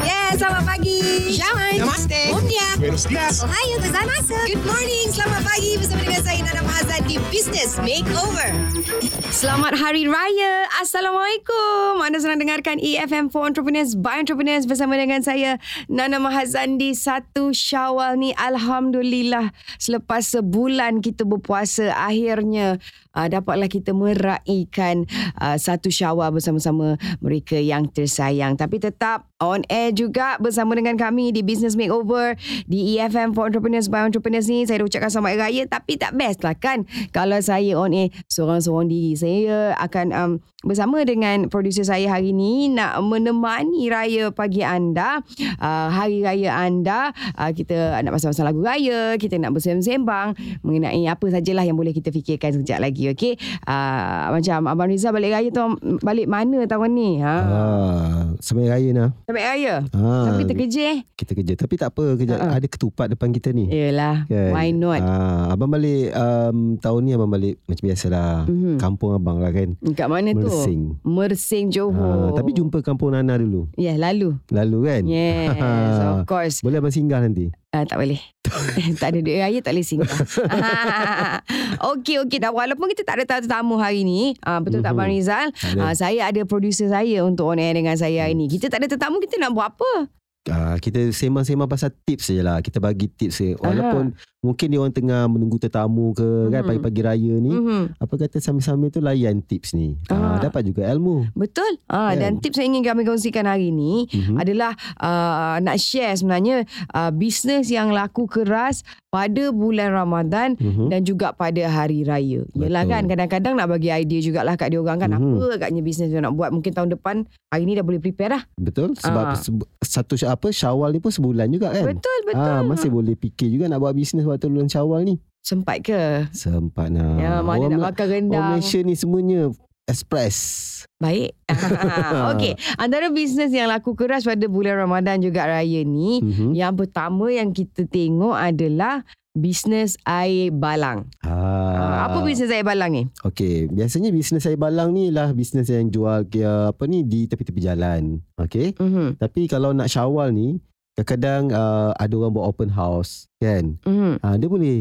Yeah, selamat pagi. Syawan. Namaste. Umnia. Buenos dias. Ohio gozaimasu. Good morning. Selamat pagi bersama dengan saya Nana Mahazan di Business Makeover. Selamat Hari Raya. Assalamualaikum. Anda sedang dengarkan EFM for Entrepreneurs by Entrepreneurs bersama dengan saya Nana Mahazan di satu Syawal ni. Alhamdulillah selepas sebulan kita berpuasa akhirnya uh, dapatlah kita meraihkan uh, satu Syawal bersama-sama mereka yang tersayang. Tapi tetap on air juga bersama dengan kami di Business Makeover di EFM for Entrepreneurs by Entrepreneurs ni. Saya dah ucapkan selamat raya tapi tak best lah kan kalau saya on air seorang-seorang diri. Saya akan um, bersama dengan producer saya hari ini nak menemani raya pagi anda, uh, hari raya anda. Uh, kita nak pasal-pasal lagu raya, kita nak bersembang-sembang mengenai apa sajalah yang boleh kita fikirkan sekejap lagi. Okey. Uh, macam Abang Rizal balik raya tu balik mana tahun ni? Ha. Ah, sampai raya nah. Sampai raya. Ah, Tapi kita kerja eh. kita kerja. Tapi tak apa, kerja Ha-ha. ada ketupat depan kita ni. Yelah, Kan? why not? Ah, abang balik um, tahun ni abang balik macam biasalah. Mhm. Kampung abang lah kan. Kat mana tu? Mersing. Mersing Johor. Ah, tapi jumpa kampung Nana dulu. Ya, yeah, lalu. Lalu kan? Yes, of course. Boleh abang singgah nanti. Uh, tak boleh. tak ada duit raya, tak boleh singgah. okey, okey. Dah, walaupun kita tak ada tetamu hari ni, uh, betul tak Mhm. Abang Rizal? Ada. Uh, saya ada producer saya untuk on air dengan saya hari ni. Kita tak ada tetamu, kita nak buat apa? Ah, kita sembang-sembang pasal tips je lah. Kita bagi tips je. Walaupun mungkin dia orang tengah menunggu tetamu ke kan Mhm. pagi-pagi raya ni. Mm-hmm. Apa kata sambil-sambil tu layan tips ni. Ah. Ah. dapat juga ilmu. Betul. Uh, Kan? Dan tips yang ingin kami kongsikan hari ni, Mhm. adalah uh, nak share sebenarnya uh, bisnes yang laku keras pada bulan Ramadan Mhm. dan juga pada hari raya. Yelah Betul. kan kadang-kadang nak bagi idea jugalah kat dia orang kan Mhm. apa agaknya bisnes yang nak buat mungkin tahun depan hari ni dah boleh prepare dah. Betul Ah. sebab sebu- satu apa Syawal ni pun sebulan juga kan. Betul betul. Ah masih boleh fikir juga nak buat bisnes waktu bulan Syawal ni. Sempat ke? Sempat nak. ya mana orang, nak makan orang rendang. Malaysia ni semuanya express. Baik. Okey, antara bisnes yang laku keras pada bulan Ramadan juga raya ni, Mhm. yang pertama yang kita tengok adalah bisnes air balang. Ah. Ah. Apa bisnes air balang ni? Okey, biasanya bisnes saya balang ni lah bisnes yang jual apa ni di tepi-tepi jalan. Okey. Mhm. Tapi kalau nak Syawal ni kadang-kadang uh, ada orang buat open house kan. Mhm. Ah dia boleh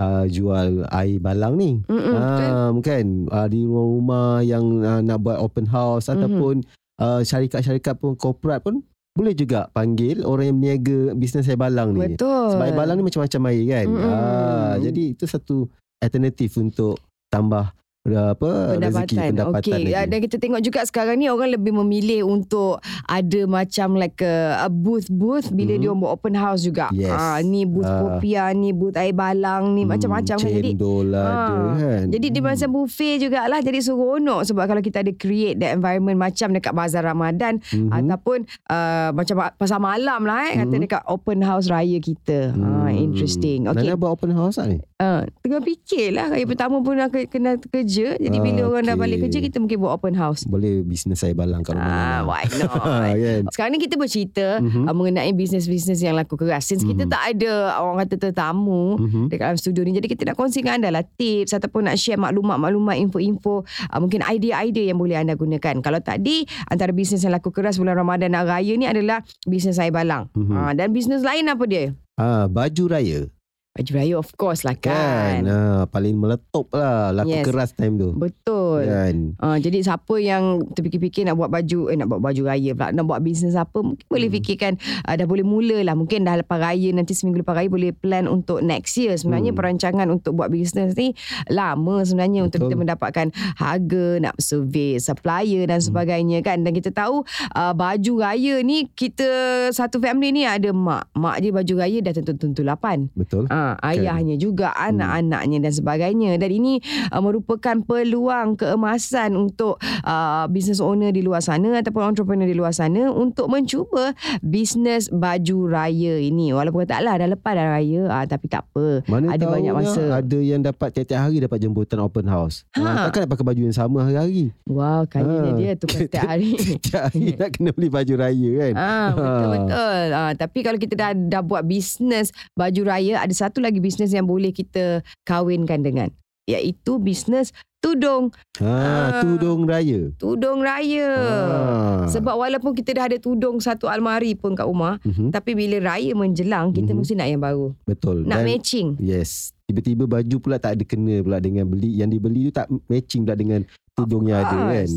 uh, jual air balang ni. Betul. Ah, kan uh, di rumah-rumah yang uh, nak buat open house Mhm. ataupun uh, syarikat-syarikat pun korporat pun boleh juga panggil orang yang berniaga bisnes air balang ni. Betul. Sebab air balang ni macam-macam air kan. Mm-mm. Ah, jadi itu satu alternatif untuk tambah uh, apa rezeki pendapatan Okey, lagi. dan kita tengok juga sekarang ni orang lebih memilih untuk ada macam like a, a booth-booth bila Mhm. dia buat open house juga. Yes. Ah, ni booth Ah. kopiah, ni booth air balang, ni Hmm, macam-macam kan. Jadi Cendol ada Ah, kan. jadi dia macam buffet jugalah jadi seronok sebab kalau kita ada create that environment macam dekat bazar Ramadan Mhm. ataupun uh, macam pasar malam lah eh kata Mhm. dekat open house raya kita. Ah Hmm. interesting. Okey. Nana buat open house tak ni? Uh, tengah fikir lah Hari pertama pun nak ke- kena kerja Jadi Ah, bila orang dah okey. balik kerja Kita mungkin buat open house Boleh bisnes saya balang kat rumah. Ah, Nana. why not? kan. Sekarang ni kita bercerita Mhm. uh, Mengenai bisnes-bisnes yang laku keras Since kita Mhm. tak ada Orang kata tetamu Mhm. Dekat dalam studio ni Jadi kita nak kongsikan anda lah Tips Ataupun nak share maklumat-maklumat Info-info uh, Mungkin idea-idea yang boleh anda gunakan Kalau tadi Antara bisnes yang laku keras Bulan Ramadan dan Raya ni adalah Bisnes air balang Mhm. Ah, Dan bisnes lain apa dia? Ah, baju raya. Baju raya of course lah kan, Kan. Ah, paling meletup lah. Laku Yes. keras time tu. Betul Kan. Uh, jadi siapa yang terfikir-fikir nak buat baju eh nak buat baju raya pula nak buat bisnes apa mungkin boleh Hmm. fikirkan uh, dah boleh mula lah mungkin dah lepas raya nanti seminggu lepas raya boleh plan untuk next year sebenarnya Hmm. perancangan untuk buat bisnes ni lama sebenarnya untuk Betul. kita mendapatkan harga nak survey supplier dan Hmm. sebagainya kan dan kita tahu uh, baju raya ni kita satu family ni ada mak mak je baju raya dah tentu-tentu lapan Betul. Ah, ayahnya juga, anak-anaknya dan sebagainya. Dan ini uh, merupakan peluang keemasan untuk uh, business owner di luar sana ataupun entrepreneur di luar sana untuk mencuba bisnes baju raya ini. Walaupun taklah dah lepas dah raya, ah, tapi tak apa. Mana Ada banyak masa. Ada yang dapat tiap-tiap hari dapat jemputan open house. Ha. Ha. takkan nak pakai baju yang sama hari-hari. Wow, kayaknya Ah. dia tu setiap hari. Tiap hari nak kena beli baju raya kan. Ah betul Ha. betul. Ah tapi kalau kita dah dah buat bisnes baju raya ada satu lagi bisnes yang boleh kita kahwinkan dengan iaitu bisnes tudung. Ha, Ah. tudung raya. Tudung raya. Ah. Sebab walaupun kita dah ada tudung satu almari pun kat rumah, Mhm, tapi bila raya menjelang, kita Mhm. mesti nak yang baru. betul. Nak Dan- matching. Yes. Tiba-tiba baju pula tak ada kena pula dengan beli yang dibeli tu tak matching pula dengan tudung yang ada kan.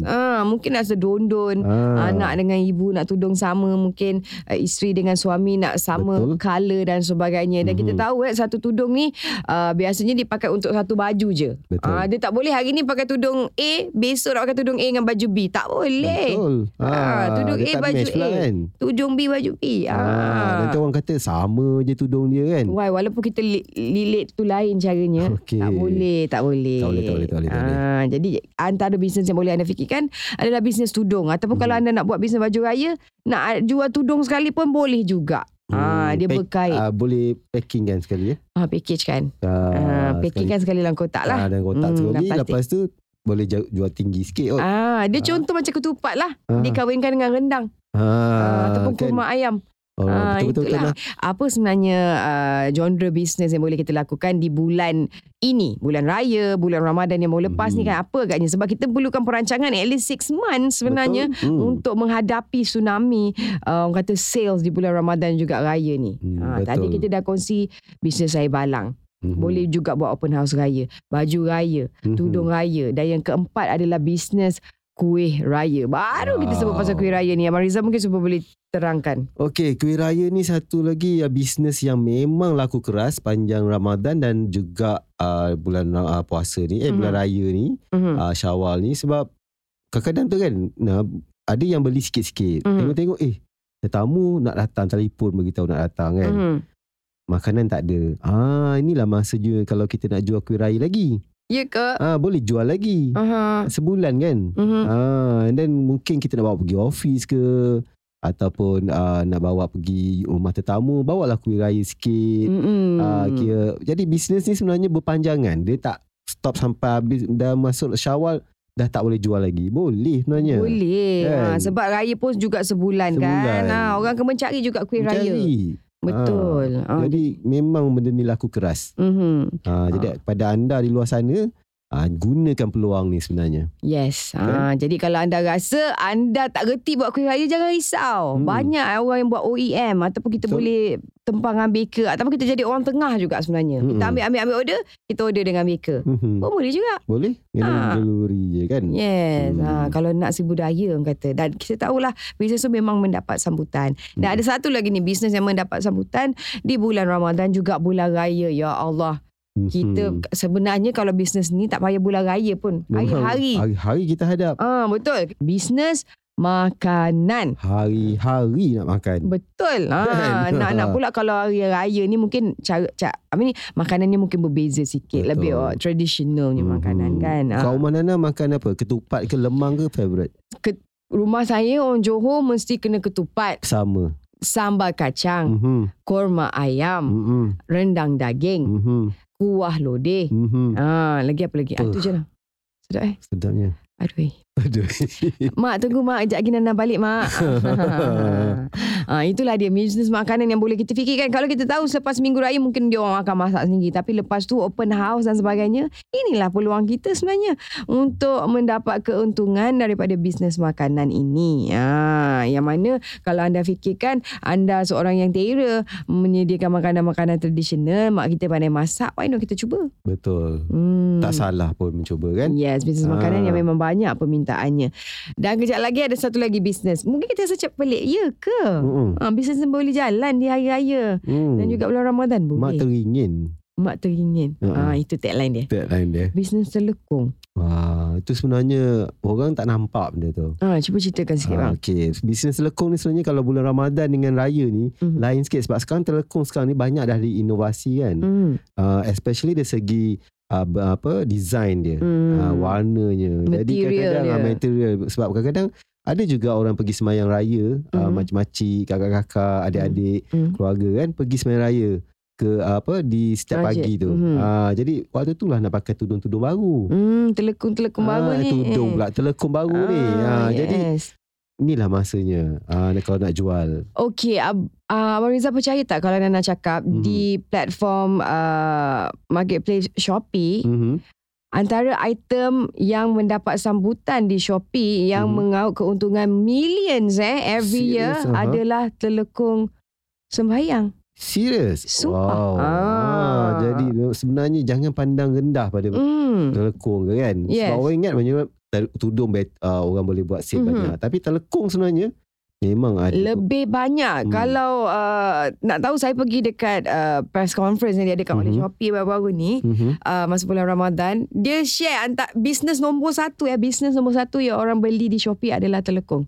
Ah, mungkin rasa dondon. Ah. Anak dengan ibu nak tudung sama Mungkin uh, isteri dengan suami Nak sama Betul. color dan sebagainya Dan Mhm. kita tahu kan Satu tudung ni uh, Biasanya dipakai untuk satu baju je Betul. Ah, Dia tak boleh hari ni pakai tudung A Besok nak pakai tudung A dengan baju B Tak boleh Betul. Ah, tudung dia A, baju A. kan. Tudung B baju B Ah. ah. Nanti orang kata sama je tudung dia kan. Why walaupun kita li- lilit tu lain caranya Okey. Tak boleh Tak boleh Tak boleh, tak boleh, tak boleh, tak boleh. Ah, Jadi antara bisnes yang boleh anda fikirkan Adalah bisnes tudung Ataupun kalau Hmm. anda nak buat bisnes baju raya Nak jual tudung sekali pun boleh juga Ah, dia pack- berkait. ah, boleh packing kan sekali ya. Ah, package kan. Ah, Ah, packing kan sekali dalam kotak lah. Ah, dan kotak Hmm, sekali. plastik. Lepas tu boleh ju- jual tinggi sikit kot. Ah, dia Ah. contoh macam ketupat lah. Ah. Dikawinkan dengan rendang. Ah, ataupun kan. kurma ayam. Oh, betul-betul itulah. lah. Apa sebenarnya uh, genre bisnes yang boleh kita lakukan di bulan ini? Bulan raya, bulan Ramadan yang mau lepas ni Hmm. kan apa agaknya? Sebab kita perlukan perancangan at least 6 months sebenarnya Betul. Hmm. untuk menghadapi tsunami uh, orang kata sales di bulan Ramadan juga raya ni. Hmm, ha, tadi betul. kita dah kongsi bisnes saya balang. Mhm. Boleh juga buat open house raya, baju raya, Mhm. tudung raya dan yang keempat adalah bisnes kuih raya. Baru kita sebut pasal Wow. kuih raya ni. Abang Rizal mungkin cuba boleh terangkan. Okey, kuih raya ni satu lagi uh, bisnes yang memang laku keras panjang Ramadan dan juga uh, bulan uh, puasa ni, eh bulan raya ni, Mhm. uh, Syawal ni sebab kadang-kadang tu kan nah, ada yang beli sikit-sikit. Mhm. Tengok-tengok eh tetamu nak datang telefon beritahu nak datang kan. Mhm. Makanan tak ada. Ah inilah masanya kalau kita nak jual kuih raya lagi. Ya ke? Ah boleh jual lagi. Aha. Sebulan kan. Mhm. Ah and then mungkin kita nak bawa pergi office ke ataupun uh, nak bawa pergi rumah tetamu, bawalah kuih raya sikit. Ah kira jadi bisnes ni sebenarnya berpanjangan. Dia tak stop sampai habis dah masuk Syawal dah tak boleh jual lagi. Boleh sebenarnya. Boleh. Kan? Ha, sebab raya pun juga sebulan, kan. Sebulan. Ha, orang akan mencari juga kuih raya. Betul. Ha. Jadi memang benda ni laku keras. Mhm. Ha, Jadi pada anda di luar sana, ha, gunakan peluang ni sebenarnya. Yes. Ha, Kan? jadi kalau anda rasa anda tak reti buat kuih raya jangan risau. Hmm. Banyak orang yang buat OEM ataupun kita Betul. boleh tempangan baker ataupun kita jadi orang tengah juga sebenarnya. Mm-mm. Kita ambil ambil ambil order, kita order dengan baker. Mhm. Pun boleh juga. Boleh? Kena Ha. delivery je kan? Yes. Hmm. Ha, kalau nak si budaya orang kata. Dan kita tahulah bisnes tu memang mendapat sambutan. Dan Hmm. ada satu lagi ni bisnes yang mendapat sambutan di bulan Ramadan juga bulan raya. Ya Allah. Kita sebenarnya kalau bisnes ni tak payah bulan raya pun. Hari-hari. Hari-hari kita hadap. Ah betul. Bisnes makanan. Hari-hari nak makan. Betul. Ha, nak nak pula kalau hari raya ni mungkin cara cara ni makanan ni mungkin berbeza sikit Betul. lebih oh, traditionalnya Mhm. makanan kan. Ha. Kau rumah Nana makan apa? Ketupat ke lemang ke favourite? Rumah saya orang Johor mesti kena ketupat, Sama. sambal kacang, Mhm. korma ayam, Mhm. rendang daging, Mhm. Kuah lodeh. Mhm. Ah, lagi apa lagi? Ah, tu Uh. je lah. Sedap eh. Sedapnya. Aduh. Aduh. Mak tunggu mak Sekejap lagi Nana balik mak ha, Itulah dia Bisnes makanan yang boleh kita fikirkan Kalau kita tahu Selepas minggu raya Mungkin dia orang akan masak sendiri Tapi lepas tu Open house dan sebagainya Inilah peluang kita sebenarnya Untuk mendapat keuntungan Daripada bisnes makanan ini ha, Yang mana Kalau anda fikirkan Anda seorang yang tera Menyediakan makanan-makanan tradisional Mak kita pandai masak Why not kita cuba Betul. hmm. Tak salah pun mencuba kan? Yes, bisnes makanan Ah. yang memang banyak permintaannya. Dan kejap lagi ada satu lagi bisnes. Mungkin kita rasa cak pelik, ya ke? Mm-mm. Ha, bisnes boleh jalan di hari raya. Hmm. Dan juga bulan Ramadan boleh. Mak teringin. Mak teringin. Ah. Ha, itu tagline dia. Tagline dia. Bisnes terlekung. Wah, itu sebenarnya orang tak nampak benda tu. Ha, cuba ceritakan sikit bang. okay. Bisnes telekong ni sebenarnya kalau bulan Ramadan dengan raya ni Mhm. lain sikit sebab sekarang telekong sekarang ni banyak dah diinovasi kan. Hmm. Uh, especially dari segi uh, apa design dia, Hmm. uh, warnanya. Jadi Material kadang-kadang dia. uh, material sebab kadang-kadang ada juga orang pergi semayang raya, uh, Mhm. makcik-makcik, kakak-kakak, adik-adik, Mhm. keluarga kan pergi semayang raya ke uh, apa di setiap Masjid. pagi tu. Mhm. Uh, jadi waktu tu lah nak pakai tudung-tudung baru. Hmm, telekung-telekung baru Ah, ni. Tudung pula telekong baru ni. Ah, Ah, Jadi yes. Inilah masanya ah, kalau nak jual. Okey, Ab- uh, Abang Rizal percaya tak kalau Nana cakap Mhm. di platform uh, marketplace Shopee, Mhm. antara item yang mendapat sambutan di Shopee yang Mhm. mengaut keuntungan millions eh every year Serious, aha. adalah telekung sembahyang. Serius? Sumpah. Wow. Ah. Jadi sebenarnya jangan pandang rendah pada Hmm. telekung kan. Yes. Sebab orang ingat tel- tudung bet, uh, orang boleh buat sale Mhm. banyak. Tapi telekung sebenarnya memang ada. Lebih banyak. Hmm. Kalau uh, nak tahu saya pergi dekat uh, press conference yang dia ada kat oleh Mhm. Shopee baru-baru ni. Mhm. Uh, masa bulan Ramadan Dia share antar Bisnes nombor satu ya Bisnes nombor satu Yang orang beli di Shopee Adalah telekung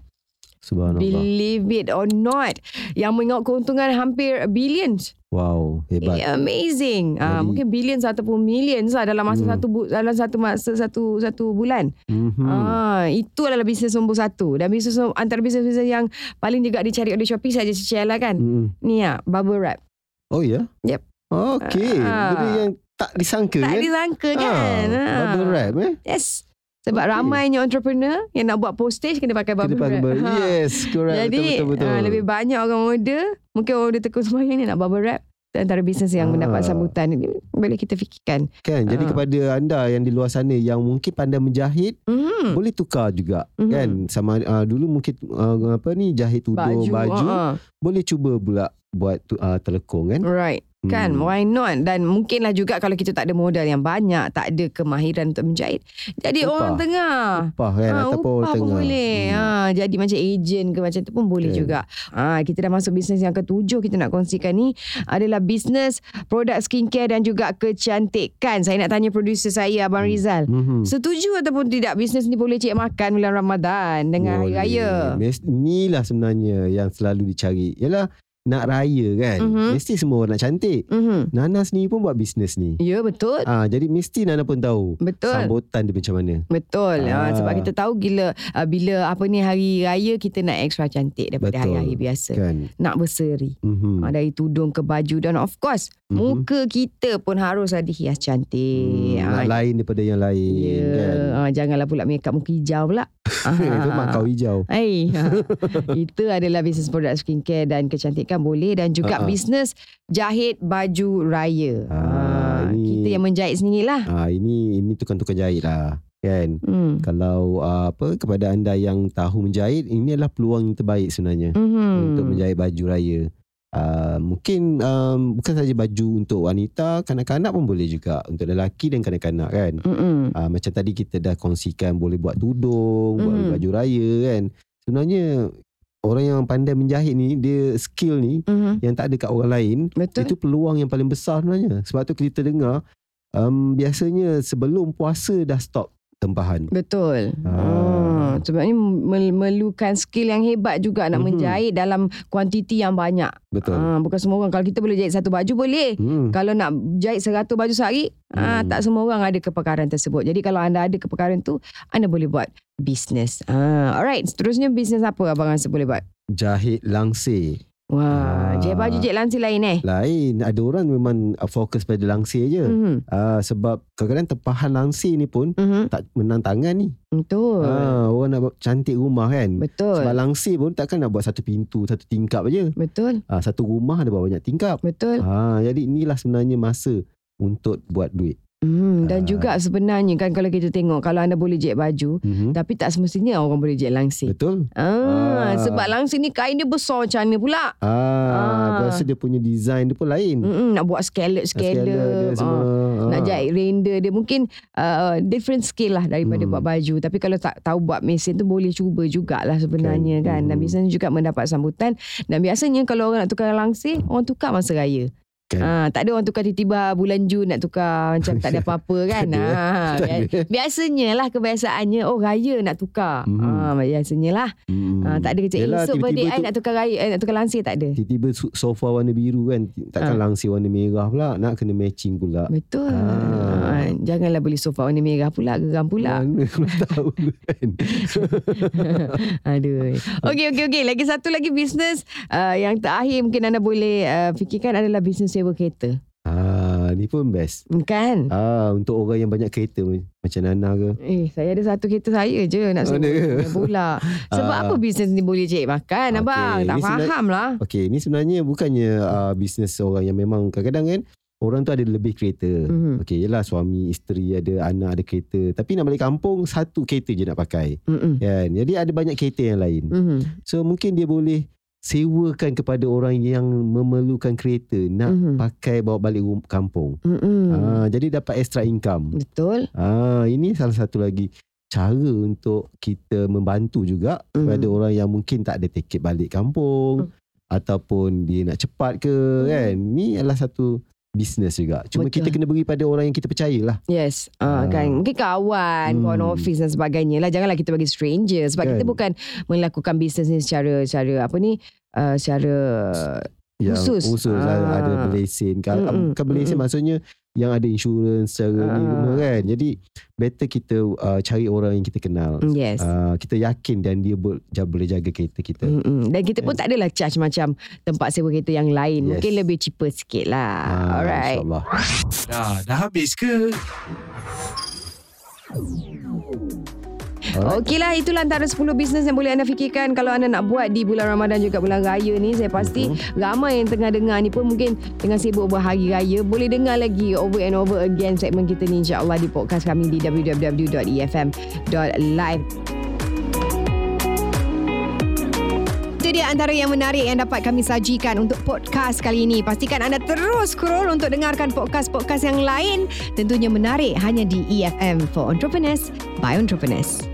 Subhanallah. Believe it or not Yang mengaut keuntungan Hampir billions Wow, hebat. Yeah, Amazing uh, Jadi- Mungkin billions Ataupun millions lah Dalam masa Hmm. satu bu- Dalam satu masa Satu satu bulan Mhm. Ah, Itu adalah bisnes nombor satu Dan bisnes Antara bisnes-bisnes yang Paling juga dicari oleh Shopee Saya share lah kan Mhm. Ni ya Bubble wrap Oh ya? Yep. Okey. Ah. Benda yang tak disangka Tak kan? disangka kan Ah, Ah. Bubble wrap eh? Yes. Sebab okay. ramainya entrepreneur yang nak buat postage kena pakai bubble pakai wrap. bubble. Ha. Yes, correct. Jadi betul, betul, betul. ah, lebih banyak orang order. Mungkin orang order tekun sembahyang ni nak bubble wrap. Antara bisnes yang Ah. mendapat sambutan. Ini Boleh kita fikirkan. Kan, jadi Ah. kepada anda yang di luar sana yang mungkin pandai menjahit, Hmm. boleh tukar juga Mhm. kan. Sama uh, dulu mungkin uh, apa ni jahit tudung baju, baju ah, ah. boleh cuba pula buat tu, uh, telekung kan. Right. Kan Hmm. why not Dan mungkinlah juga Kalau kita tak ada modal yang banyak Tak ada kemahiran untuk menjahit Jadi Upah. orang tengah Upah kan Ha, ataupun upah pun tengah. boleh. Hmm. Ha, jadi macam ejen ke macam tu pun boleh Okay. juga. Ha, kita dah masuk bisnes yang ketujuh kita nak kongsikan ni adalah bisnes produk skincare dan juga kecantikan. Saya nak tanya producer saya Abang Rizal. Mhm. Setuju ataupun tidak bisnes ni boleh cik makan bulan Ramadan dengan hari Boleh. raya? Mes- Inilah sebenarnya yang selalu dicari. Yalah nak raya kan. Mhm. Mesti semua orang nak cantik. Mhm. Nana sendiri pun buat bisnes ni. Ya betul. Ah, jadi mesti Nana pun tahu Betul. sambutan dia macam mana. Betul. Ah. Ha, sebab kita tahu gila uh, bila apa ni hari raya kita nak extra cantik daripada Betul. hari-hari biasa. Kan. Nak berseri. Mhm. Ha, dari tudung ke baju dan of course. Muka kita pun harus ada hias cantik. Hmm, Ha, lain daripada yang lain ya. kan. Ha, janganlah pula make up muka hijau pula. Itu mak kau hijau. Hai, ha. Itu adalah bisnes produk skincare dan kecantikan boleh dan juga Ha, ha. bisnes jahit baju raya. Ah, Ha, ini- kita yang menjahit sendirilah. Ah ini ini tukang-tukang jahit lah kan. Hmm. Kalau uh, apa kepada anda yang tahu menjahit ini adalah peluang yang terbaik sebenarnya Mhm. untuk menjahit baju raya. Uh, mungkin um, bukan saja baju untuk wanita, kanak-kanak pun boleh juga untuk lelaki dan kanak-kanak kan. Uh, macam tadi kita dah kongsikan boleh buat tudung, buat Mhm. baju raya kan. Sebenarnya orang yang pandai menjahit ni dia skill ni Mhm. yang tak ada kat orang lain Betul. itu peluang yang paling besar sebenarnya. Sebab tu kita dengar um, biasanya sebelum puasa dah stop tempahan. Betul. Sebabnya memerlukan skill yang hebat juga nak Mhm. menjahit dalam kuantiti yang banyak. Betul. Ah, bukan semua orang. Kalau kita boleh jahit satu baju boleh. Hmm. Kalau nak jahit 100 baju sehari, ah, Hmm. tak semua orang ada kepakaran tersebut. Jadi kalau anda ada kepakaran tu, anda boleh buat bisnes. Ah, alright, seterusnya bisnes apa abang rasa boleh buat? Jahit langsir. Wah, Ah. jahit baju jahit lansir lain eh? Lain. Ada orang memang fokus pada langsir je. Mhm. Ah, sebab kadang-kadang tempahan langsir ni pun Mhm. tak menang tangan ni. Betul. Ah, orang nak cantik rumah kan. Betul. Sebab langsir pun takkan nak buat satu pintu, satu tingkap aja. Betul. Ah, satu rumah ada banyak tingkap. Betul. Ah, jadi inilah sebenarnya masa untuk buat duit. Hmm, dan Ah. juga sebenarnya kan kalau kita tengok kalau anda boleh jahit baju, Mhm. tapi tak semestinya orang boleh jahit langsir. Betul. Ah, Ah. sebab langsir ni kain dia besar macam mana pula? Ah, Ah. Lepas tu dia punya design dia pun lain. Mm-mm, nak buat Scalar scallop-scallop. dia semua. Ah, nak Ah. jahit render dia mungkin uh, different skill lah daripada Hmm. buat baju tapi kalau tak tahu buat mesin tu boleh cuba jugalah sebenarnya kan, Kan. dan Hmm. biasanya juga mendapat sambutan dan biasanya kalau orang nak tukar langsir orang tukar masa raya Kan. Ah, tak ada orang tukar tiba-tiba bulan Jun nak tukar macam tak ada apa-apa kan. Tak ada, tak bi- ada. biasanya lah kebiasaannya oh raya nak tukar. Mhm. Ah, biasanya lah. Hmm. Ah, tak ada kecil Yelah, esok birthday tiba-tiba I tu- nak tukar raya eh, nak tukar langsir tak ada. Tiba-tiba sofa warna biru kan Takkan langsir warna merah pula Nak kena matching pula Betul. Ah. Ah. Janganlah beli sofa warna merah pula, geram pula. Mana tahu kan Aduh. Okey, okey, okey. Lagi satu lagi bisnes uh, yang terakhir mungkin anda boleh uh, fikirkan adalah bisnes sewa kereta. ah, Ni pun best Kan? ah, Untuk orang yang banyak kereta Macam Nana ke Eh, saya ada satu kereta saya je nak sewa pula. Sebab Ah. apa bisnes ni boleh cek makan, Okey, abang? Tak faham lah. Okey, ni sebenarnya bukannya uh, bisnes orang yang memang kadang-kadang kan orang tu ada lebih kereta. Mhm. Okey, yelah suami, isteri, ada anak, ada kereta. Tapi nak balik kampung, satu kereta je nak pakai. Mm-mm. Kan? Jadi ada banyak kereta yang lain. Mhm. So mungkin dia boleh sewakan kepada orang yang memerlukan kereta nak Mhm. pakai bawa balik kampung. Mm-mm. Ah, jadi dapat extra income. Betul. Ah, ini salah satu lagi cara untuk kita membantu juga Mhm. kepada orang yang mungkin tak ada tiket balik kampung ataupun dia nak cepat ke kan. Ni adalah satu bisnes juga. Cuma Betul. kita kena beri pada orang yang kita percaya lah. Yes, uh, Ah. kan mungkin kawan, kawan Hmm. office dan sebagainya lah. Janganlah kita bagi stranger sebab Kan. kita bukan melakukan bisnes ni secara secara apa ni? Uh, secara Yang Khusus. khusus Ah. ada berlesen. Kalau Mm-mm. bukan berlesen Mm-mm. maksudnya yang ada insurans secara ni Ah. semua kan. Jadi better kita uh, cari orang yang kita kenal. yes. Uh, kita yakin dan dia bo- ja- boleh jaga kereta kita. Mm-mm. Dan kita pun tak adalah charge macam tempat sewa kereta yang lain. Yes. Mungkin lebih cheaper sikit lah. Ah, Alright. InsyaAllah. Dah, dah habis ke? Alright. Okey lah itulah antara 10 bisnes yang boleh anda fikirkan kalau anda nak buat di bulan Ramadan juga bulan raya ni saya pasti Mhm. ramai yang tengah dengar ni pun mungkin tengah sibuk berhari raya boleh dengar lagi over and over again segmen kita ni insyaAllah di podcast kami di www.efm.live Itu dia antara yang menarik yang dapat kami sajikan untuk podcast kali ini. Pastikan anda terus scroll untuk dengarkan podcast-podcast yang lain. Tentunya menarik hanya di EFM for Entrepreneurs by Entrepreneurs.